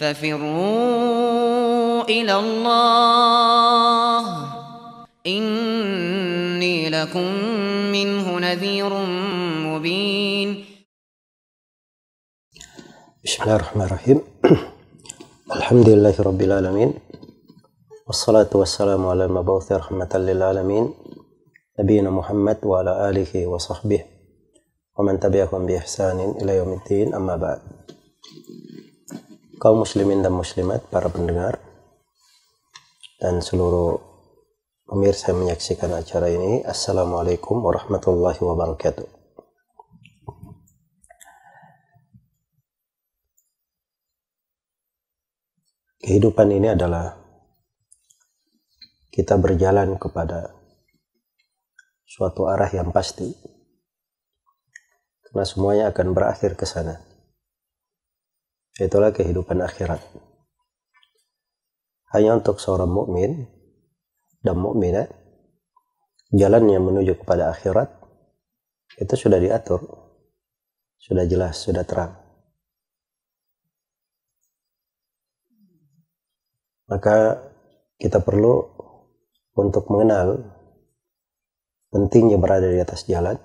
ففروا إلى الله. إني لكم منه نذير مبين. بسم الله الرحمن الرحيم. الحمد لله رب العالمين. والصلاة والسلام على المبعوث رحمة للعالمين. نبينا محمد وعلى آله وصحبه ومن تبعهم بإحسان إلى يوم الدين. أما بعد. Kaum muslimin dan muslimat, para pendengar, dan seluruh pemirsa yang menyaksikan acara ini, Assalamualaikum warahmatullahi wabarakatuh. Kehidupan ini adalah kita berjalan kepada suatu arah yang pasti. Karena semuanya akan berakhir ke sana. Itulah kehidupan akhirat. Hanya untuk seorang mukmin dan mukminat jalan yang menuju kepada akhirat itu sudah diatur, sudah jelas, sudah terang. Maka kita perlu untuk mengenal pentingnya berada di atas jalan.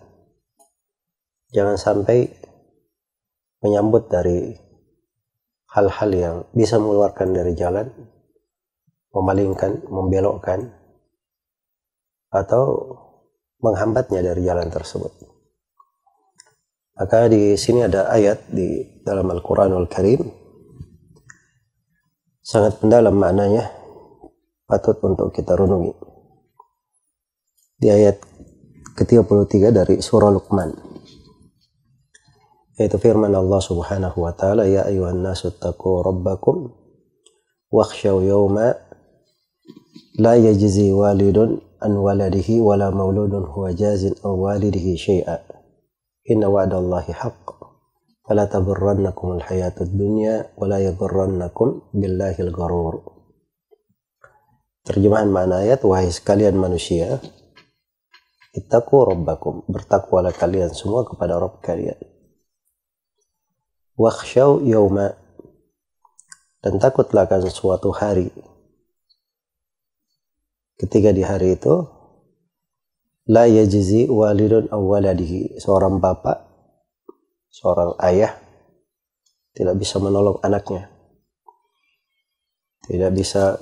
Jangan sampai menyambut dari hal-hal yang bisa mengeluarkan dari jalan, memalingkan, membelokkan, atau menghambatnya dari jalan tersebut. Maka di sini ada ayat di dalam Al-Quranul Karim sangat mendalam maknanya patut untuk kita renungi. Di ayat ke-33 dari surah Luqman yaitu firman Allah Subhanahu wa taala ya ayuhan nasu taqu rabbakum wakhshaw yawma la yajzi walidun an waladihi wala mauludun huwa jazin aw walidihi syai'a inna wa'dallahi haqq. Fala taghurrannakum alhayatud dunya wala yaghurrannakum billahi al-gharur Terjemahan makna ayat wahai sekalian manusia ittaqu rabbakum bertakwalah kalian semua kepada Rabb kalian wakhshaw yawma. Dan takutlah akan suatu hari. Ketika di hari itu la yajzi walidun aw waladihi. Seorang bapak seorang ayah tidak bisa menolong anaknya. Tidak bisa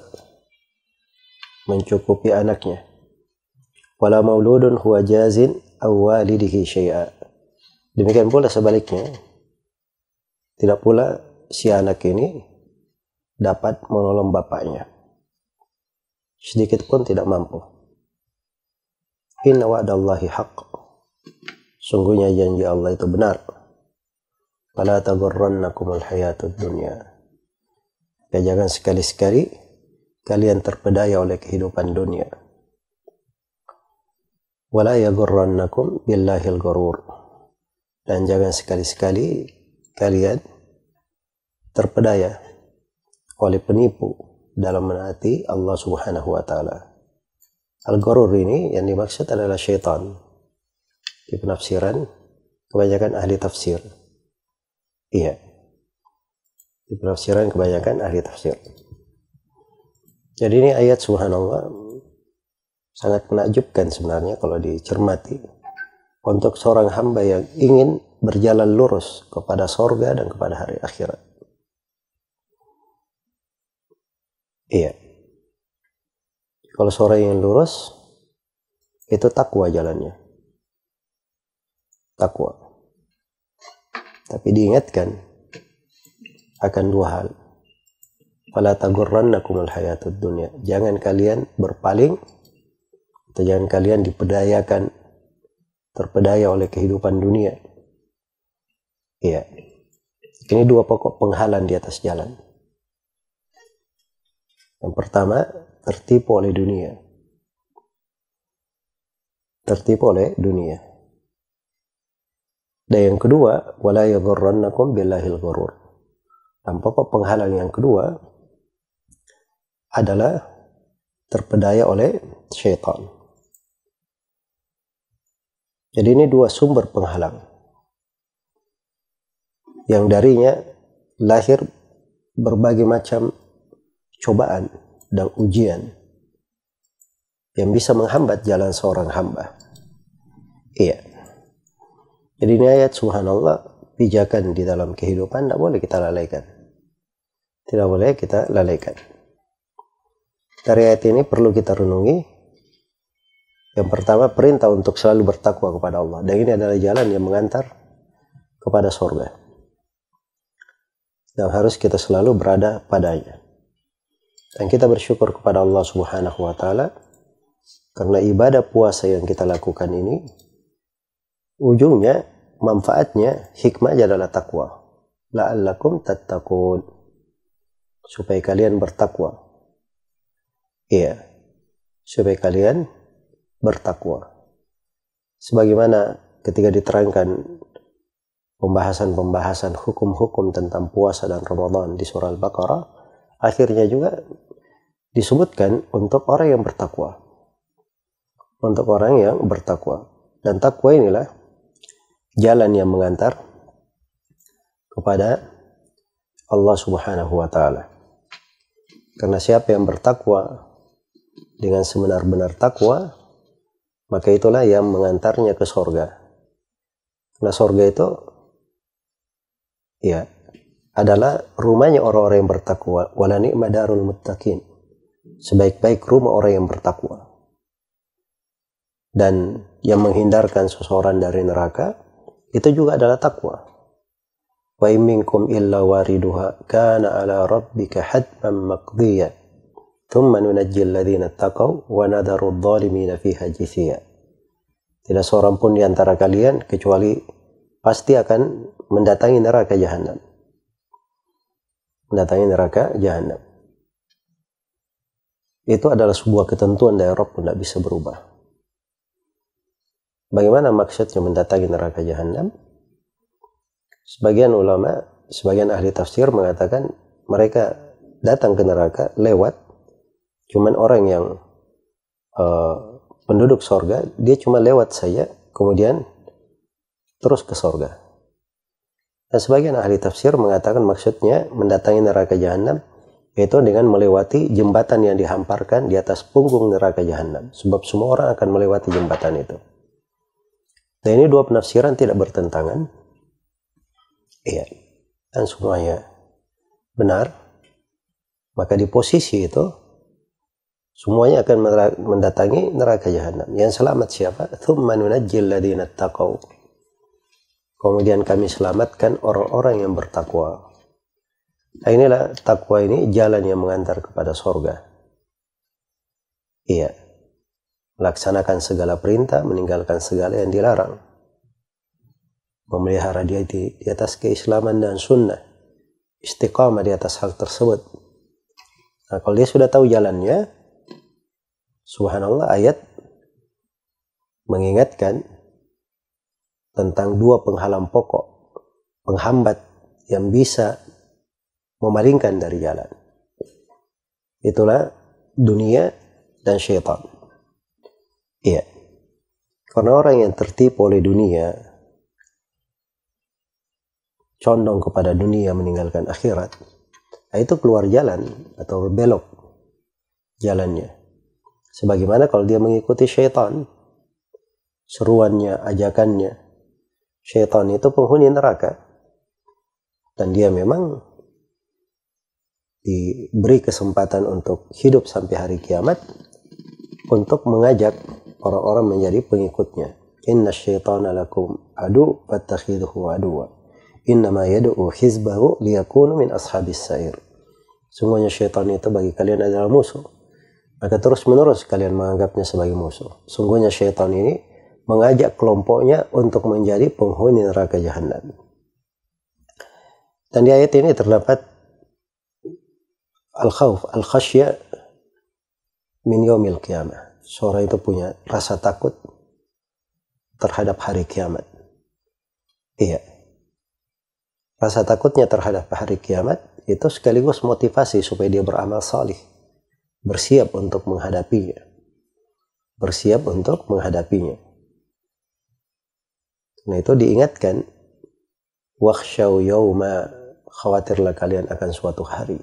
mencukupi anaknya. Wala mauludun huwa jazin aw walidihi syai'a. Demikian pula sebaliknya tidak pula si anak ini dapat menolong bapaknya. Sedikit pun tidak mampu. Inna wa'dallahi haqq. Sungguhnya janji Allah itu benar. Fala tagurrannakumul hayatud dunya. Ya jangan sekali-sekali kalian terpedaya oleh kehidupan dunia. Wala yagurrannakum billahil gurur. Dan jangan sekali-sekali kalian terpedaya oleh penipu dalam menaati Allah Subhanahu wa taala. Al-gharur ini yang dimaksud adalah syaitan. Di penafsiran kebanyakan ahli tafsir. Iya. Di penafsiran kebanyakan ahli tafsir. Jadi ini ayat subhanallah sangat menakjubkan sebenarnya kalau dicermati untuk seorang hamba yang ingin berjalan lurus kepada sorga dan kepada hari akhirat. Iya. Kalau seorang yang lurus, itu takwa jalannya. Takwa. Tapi diingatkan akan dua hal. Fala tagurrannakumul hayatud dunya. Jangan kalian berpaling atau jangan kalian dipedayakan terpedaya oleh kehidupan dunia. Iya. Ini dua pokok penghalang di atas jalan. Yang pertama, tertipu oleh dunia. Tertipu oleh dunia. Dan yang kedua, wala yaghurrannakum billahil ghurur. Dan pokok penghalang yang kedua adalah terpedaya oleh syaitan. Jadi ini dua sumber penghalang. Yang darinya lahir berbagai macam cobaan dan ujian yang bisa menghambat jalan seorang hamba. Iya. Jadi ini ayat subhanallah pijakan di dalam kehidupan tidak boleh kita lalaikan. Tidak boleh kita lalaikan. Dari ayat ini perlu kita renungi. Yang pertama perintah untuk selalu bertakwa kepada Allah. Dan ini adalah jalan yang mengantar kepada sorga. Dan harus kita selalu berada padanya. Dan kita bersyukur kepada Allah Subhanahu wa taala karena ibadah puasa yang kita lakukan ini, ujungnya, manfaatnya, hikmahnya adalah takwa. La'allakum tattaqun. Supaya kalian bertakwa. Iya. Supaya kalian bertakwa. Sebagaimana ketika diterangkan pembahasan-pembahasan hukum-hukum tentang puasa dan Ramadan di surah Al-Baqarah, akhirnya juga disebutkan untuk orang yang bertakwa untuk orang yang bertakwa. Dan takwa inilah jalan yang mengantar kepada Allah Subhanahu wa taala. Karena siapa yang bertakwa dengan sebenar-benar takwa, maka itulah yang mengantarnya ke sorga. Karena sorga itu ya adalah rumahnya orang-orang yang bertakwa. Wala ni'madarul muttaqin. Sebaik-baik rumah orang yang bertakwa dan yang menghindarkan seseorang dari neraka itu juga adalah takwa. Wa minkum illa wariduha kana ala rabbika hatman maqdiya. Thumma nunajjil ladzina taqaw wa nadharu adh-dhalimina fiha jithiya. Tidak seorang pun di antara kalian kecuali pasti akan mendatangi neraka jahanam. Mendatangi neraka jahanam. Itu adalah sebuah ketentuan dari Rabb tidak bisa berubah. Bagaimana maksudnya mendatangi neraka jahanam? Sebagian ulama, sebagian ahli tafsir mengatakan mereka datang ke neraka lewat cuman orang yang uh, penduduk sorga, dia cuma lewat saja, kemudian terus ke sorga. Dan sebagian ahli tafsir mengatakan maksudnya mendatangi neraka jahanam yaitu dengan melewati jembatan yang dihamparkan di atas punggung neraka jahanam. Sebab semua orang akan melewati jembatan itu. Dan ini dua penafsiran tidak bertentangan. Iya. Dan semuanya benar. Maka di posisi itu semuanya akan mendatangi neraka jahanam. Yang selamat siapa? Thumma nunajjil ladina taqaw. Kemudian kami selamatkan orang-orang yang bertakwa. Nah, inilah takwa ini jalan yang mengantar kepada sorga. Iya melaksanakan segala perintah, meninggalkan segala yang dilarang. Memelihara dia di, di atas keislaman dan sunnah. Istiqamah di atas hal tersebut. Nah, kalau dia sudah tahu jalannya, subhanallah ayat mengingatkan tentang dua penghalang pokok, penghambat yang bisa memalingkan dari jalan. Itulah dunia dan syaitan. Iya. Karena orang yang tertipu oleh dunia, condong kepada dunia meninggalkan akhirat, nah itu keluar jalan atau belok jalannya. Sebagaimana kalau dia mengikuti syaitan, seruannya, ajakannya, syaitan itu penghuni neraka. Dan dia memang diberi kesempatan untuk hidup sampai hari kiamat untuk mengajak orang-orang menjadi pengikutnya. Inna syaitana lakum adu fattakhidhuhu aduwa. Innama yad'u hizbahu liyakunu min ashabis sair. Semuanya syaitan itu bagi kalian adalah musuh. Maka terus menerus kalian menganggapnya sebagai musuh. Sungguhnya syaitan ini mengajak kelompoknya untuk menjadi penghuni neraka jahanam. Dan di ayat ini terdapat al-khawf, al-khasya min yawmil qiyamah seorang itu punya rasa takut terhadap hari kiamat. Iya. Rasa takutnya terhadap hari kiamat itu sekaligus motivasi supaya dia beramal salih. Bersiap untuk menghadapinya. Bersiap untuk menghadapinya. Nah itu diingatkan. Wakhshaw yawma khawatirlah kalian akan suatu hari.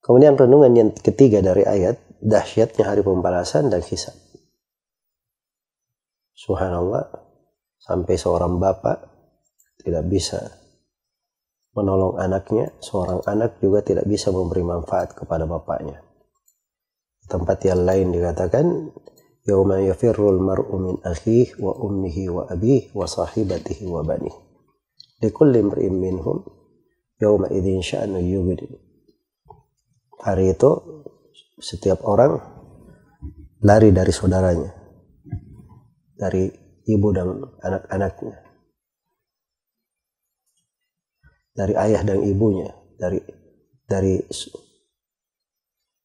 Kemudian renungan yang ketiga dari ayat, dahsyatnya hari pembalasan dan hisab. Subhanallah, sampai seorang bapak tidak bisa menolong anaknya, seorang anak juga tidak bisa memberi manfaat kepada bapaknya. Tempat yang lain dikatakan, Yawma yafirrul mar'u min akhih wa ummihi wa abih wa sahibatihi wa banih. Likulli imri'in minhum yawma idin sya'nu yubdi. Hari itu setiap orang lari dari saudaranya. Dari ibu dan anak-anaknya. Dari ayah dan ibunya, dari dari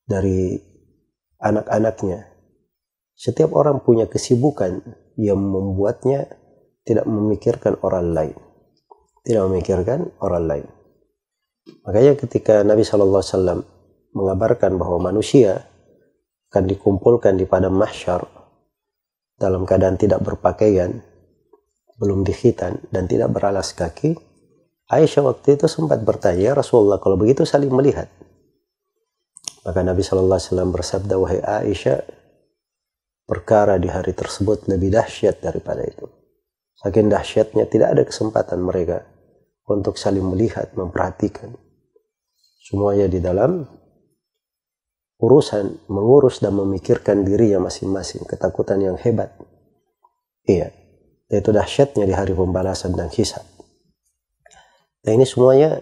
dari anak-anaknya, setiap orang punya kesibukan yang membuatnya tidak memikirkan orang lain. Tidak memikirkan orang lain. Makanya ketika Nabi SAW mengabarkan bahwa manusia akan dikumpulkan di padang mahsyar dalam keadaan tidak berpakaian, belum dikhitan, dan tidak beralas kaki, Aisyah waktu itu sempat bertanya, Rasulullah kalau begitu saling melihat. Maka Nabi SAW bersabda, wahai Aisyah, perkara di hari tersebut lebih dahsyat daripada itu. Saking dahsyatnya tidak ada kesempatan mereka untuk saling melihat, memperhatikan. Semuanya di dalam urusan mengurus dan memikirkan dirinya masing-masing, ketakutan yang hebat. Iya, itu dahsyatnya di hari pembalasan dan hisab. Dan ini semuanya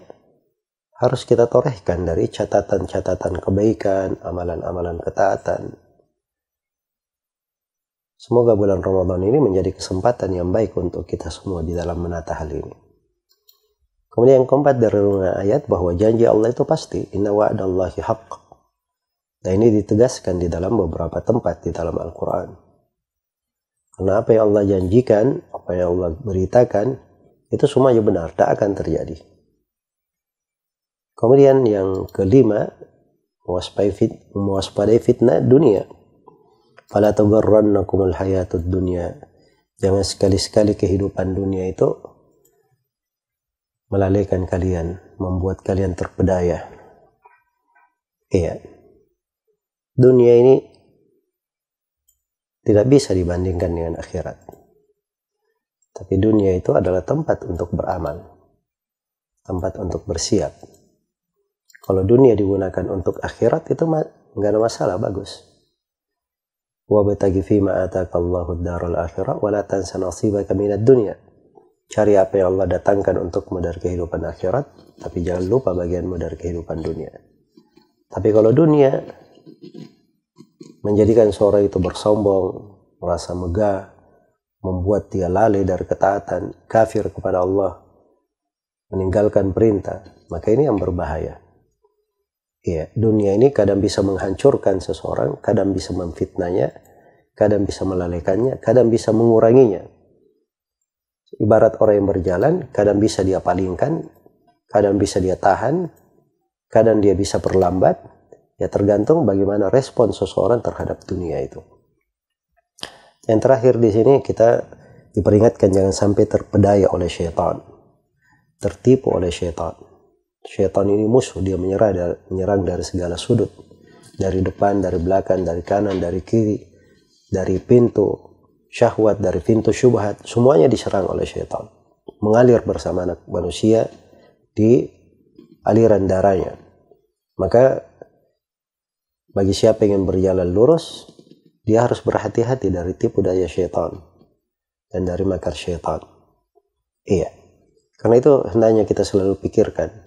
harus kita torehkan dari catatan-catatan kebaikan, amalan-amalan ketaatan, Semoga bulan Ramadan ini menjadi kesempatan yang baik untuk kita semua di dalam menata hal ini. Kemudian yang keempat dari ayat bahwa janji Allah itu pasti. Inna wa'adallahi haqq. Dan ini ditegaskan di dalam beberapa tempat di dalam Al-Quran. Karena apa yang Allah janjikan, apa yang Allah beritakan, itu semuanya benar, tak akan terjadi. Kemudian yang kelima, mewaspadai fitnah dunia. Fala tagharrannakumul hayatud dunya. Jangan sekali-sekali kehidupan dunia itu melalaikan kalian, membuat kalian terpedaya. Iya. Dunia ini tidak bisa dibandingkan dengan akhirat. Tapi dunia itu adalah tempat untuk beramal. Tempat untuk bersiap. Kalau dunia digunakan untuk akhirat itu nggak ada masalah, bagus wabtagi fima ataka Allahu daral akhirah wa la tansa nasibaka minad dunya. Cari apa yang Allah datangkan untukmu dari kehidupan akhirat, tapi jangan lupa bagianmu dari kehidupan dunia. Tapi kalau dunia menjadikan seorang itu bersombong, merasa megah, membuat dia lalai dari ketaatan, kafir kepada Allah, meninggalkan perintah, maka ini yang berbahaya. Ya, dunia ini kadang bisa menghancurkan seseorang, kadang bisa memfitnahnya, kadang bisa melalaikannya, kadang bisa menguranginya. Ibarat orang yang berjalan, kadang bisa dia palingkan, kadang bisa dia tahan, kadang dia bisa perlambat, ya tergantung bagaimana respon seseorang terhadap dunia itu. Yang terakhir di sini kita diperingatkan jangan sampai terpedaya oleh syaitan, tertipu oleh syaitan. Syaitan ini musuh, dia menyerang, menyerang dari segala sudut. Dari depan, dari belakang, dari kanan, dari kiri. Dari pintu syahwat, dari pintu syubhat. Semuanya diserang oleh syaitan. Mengalir bersama anak manusia di aliran darahnya. Maka bagi siapa yang ingin berjalan lurus, dia harus berhati-hati dari tipu daya syaitan dan dari makar syaitan. Iya. Karena itu hendaknya kita selalu pikirkan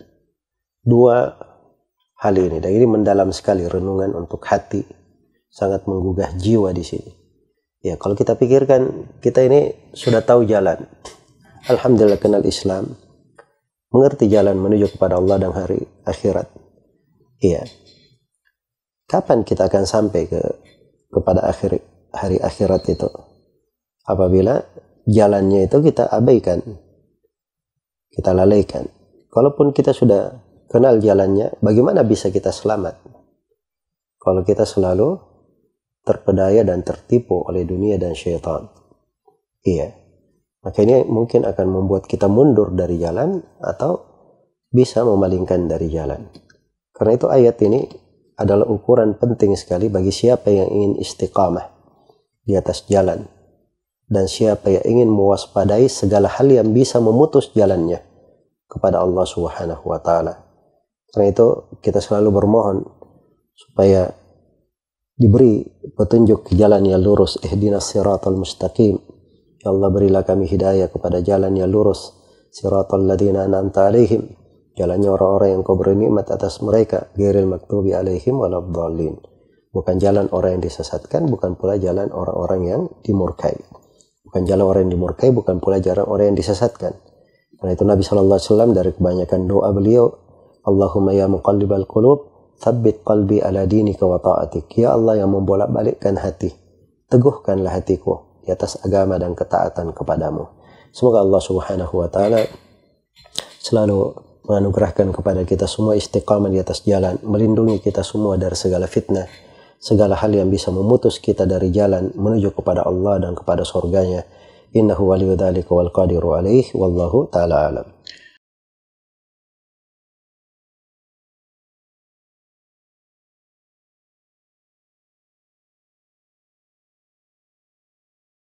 dua hal ini. Dan ini mendalam sekali renungan untuk hati. Sangat menggugah jiwa di sini. Ya kalau kita pikirkan kita ini sudah tahu jalan. Alhamdulillah kenal Islam. Mengerti jalan menuju kepada Allah dan hari akhirat. Iya. Kapan kita akan sampai ke kepada akhir hari akhirat itu? Apabila jalannya itu kita abaikan. Kita lalaikan. Kalaupun kita sudah kenal jalannya, bagaimana bisa kita selamat? Kalau kita selalu terpedaya dan tertipu oleh dunia dan syaitan. Iya. Maka ini mungkin akan membuat kita mundur dari jalan atau bisa memalingkan dari jalan. Karena itu ayat ini adalah ukuran penting sekali bagi siapa yang ingin istiqamah di atas jalan dan siapa yang ingin mewaspadai segala hal yang bisa memutus jalannya kepada Allah Subhanahu wa taala. Karena itu kita selalu bermohon supaya diberi petunjuk jalan yang lurus. Ihdinas siratal mustaqim. Ya Allah berilah kami hidayah kepada jalan yang lurus. Siratal ladina an'amta alaihim. Jalannya orang-orang yang kau beri nikmat atas mereka. Ghairil maktubi alaihim waladdallin bukan jalan orang yang disesatkan bukan pula jalan orang-orang yang dimurkai. Bukan jalan orang yang dimurkai bukan pula jalan orang yang disesatkan. Karena itu Nabi SAW dari kebanyakan doa beliau Allahumma ya muqallibal qulub Thabbit qalbi ala dinika wa ta'atik. Ya Allah yang membolak-balikkan hati. Teguhkanlah hatiku di atas agama dan ketaatan kepadamu. Semoga Allah subhanahu wa ta'ala selalu menganugerahkan kepada kita semua istiqamah di atas jalan. Melindungi kita semua dari segala fitnah. Segala hal yang bisa memutus kita dari jalan menuju kepada Allah dan kepada surganya. Innahu waliyudhalika wal qadiru. Wallahu ta'ala alam.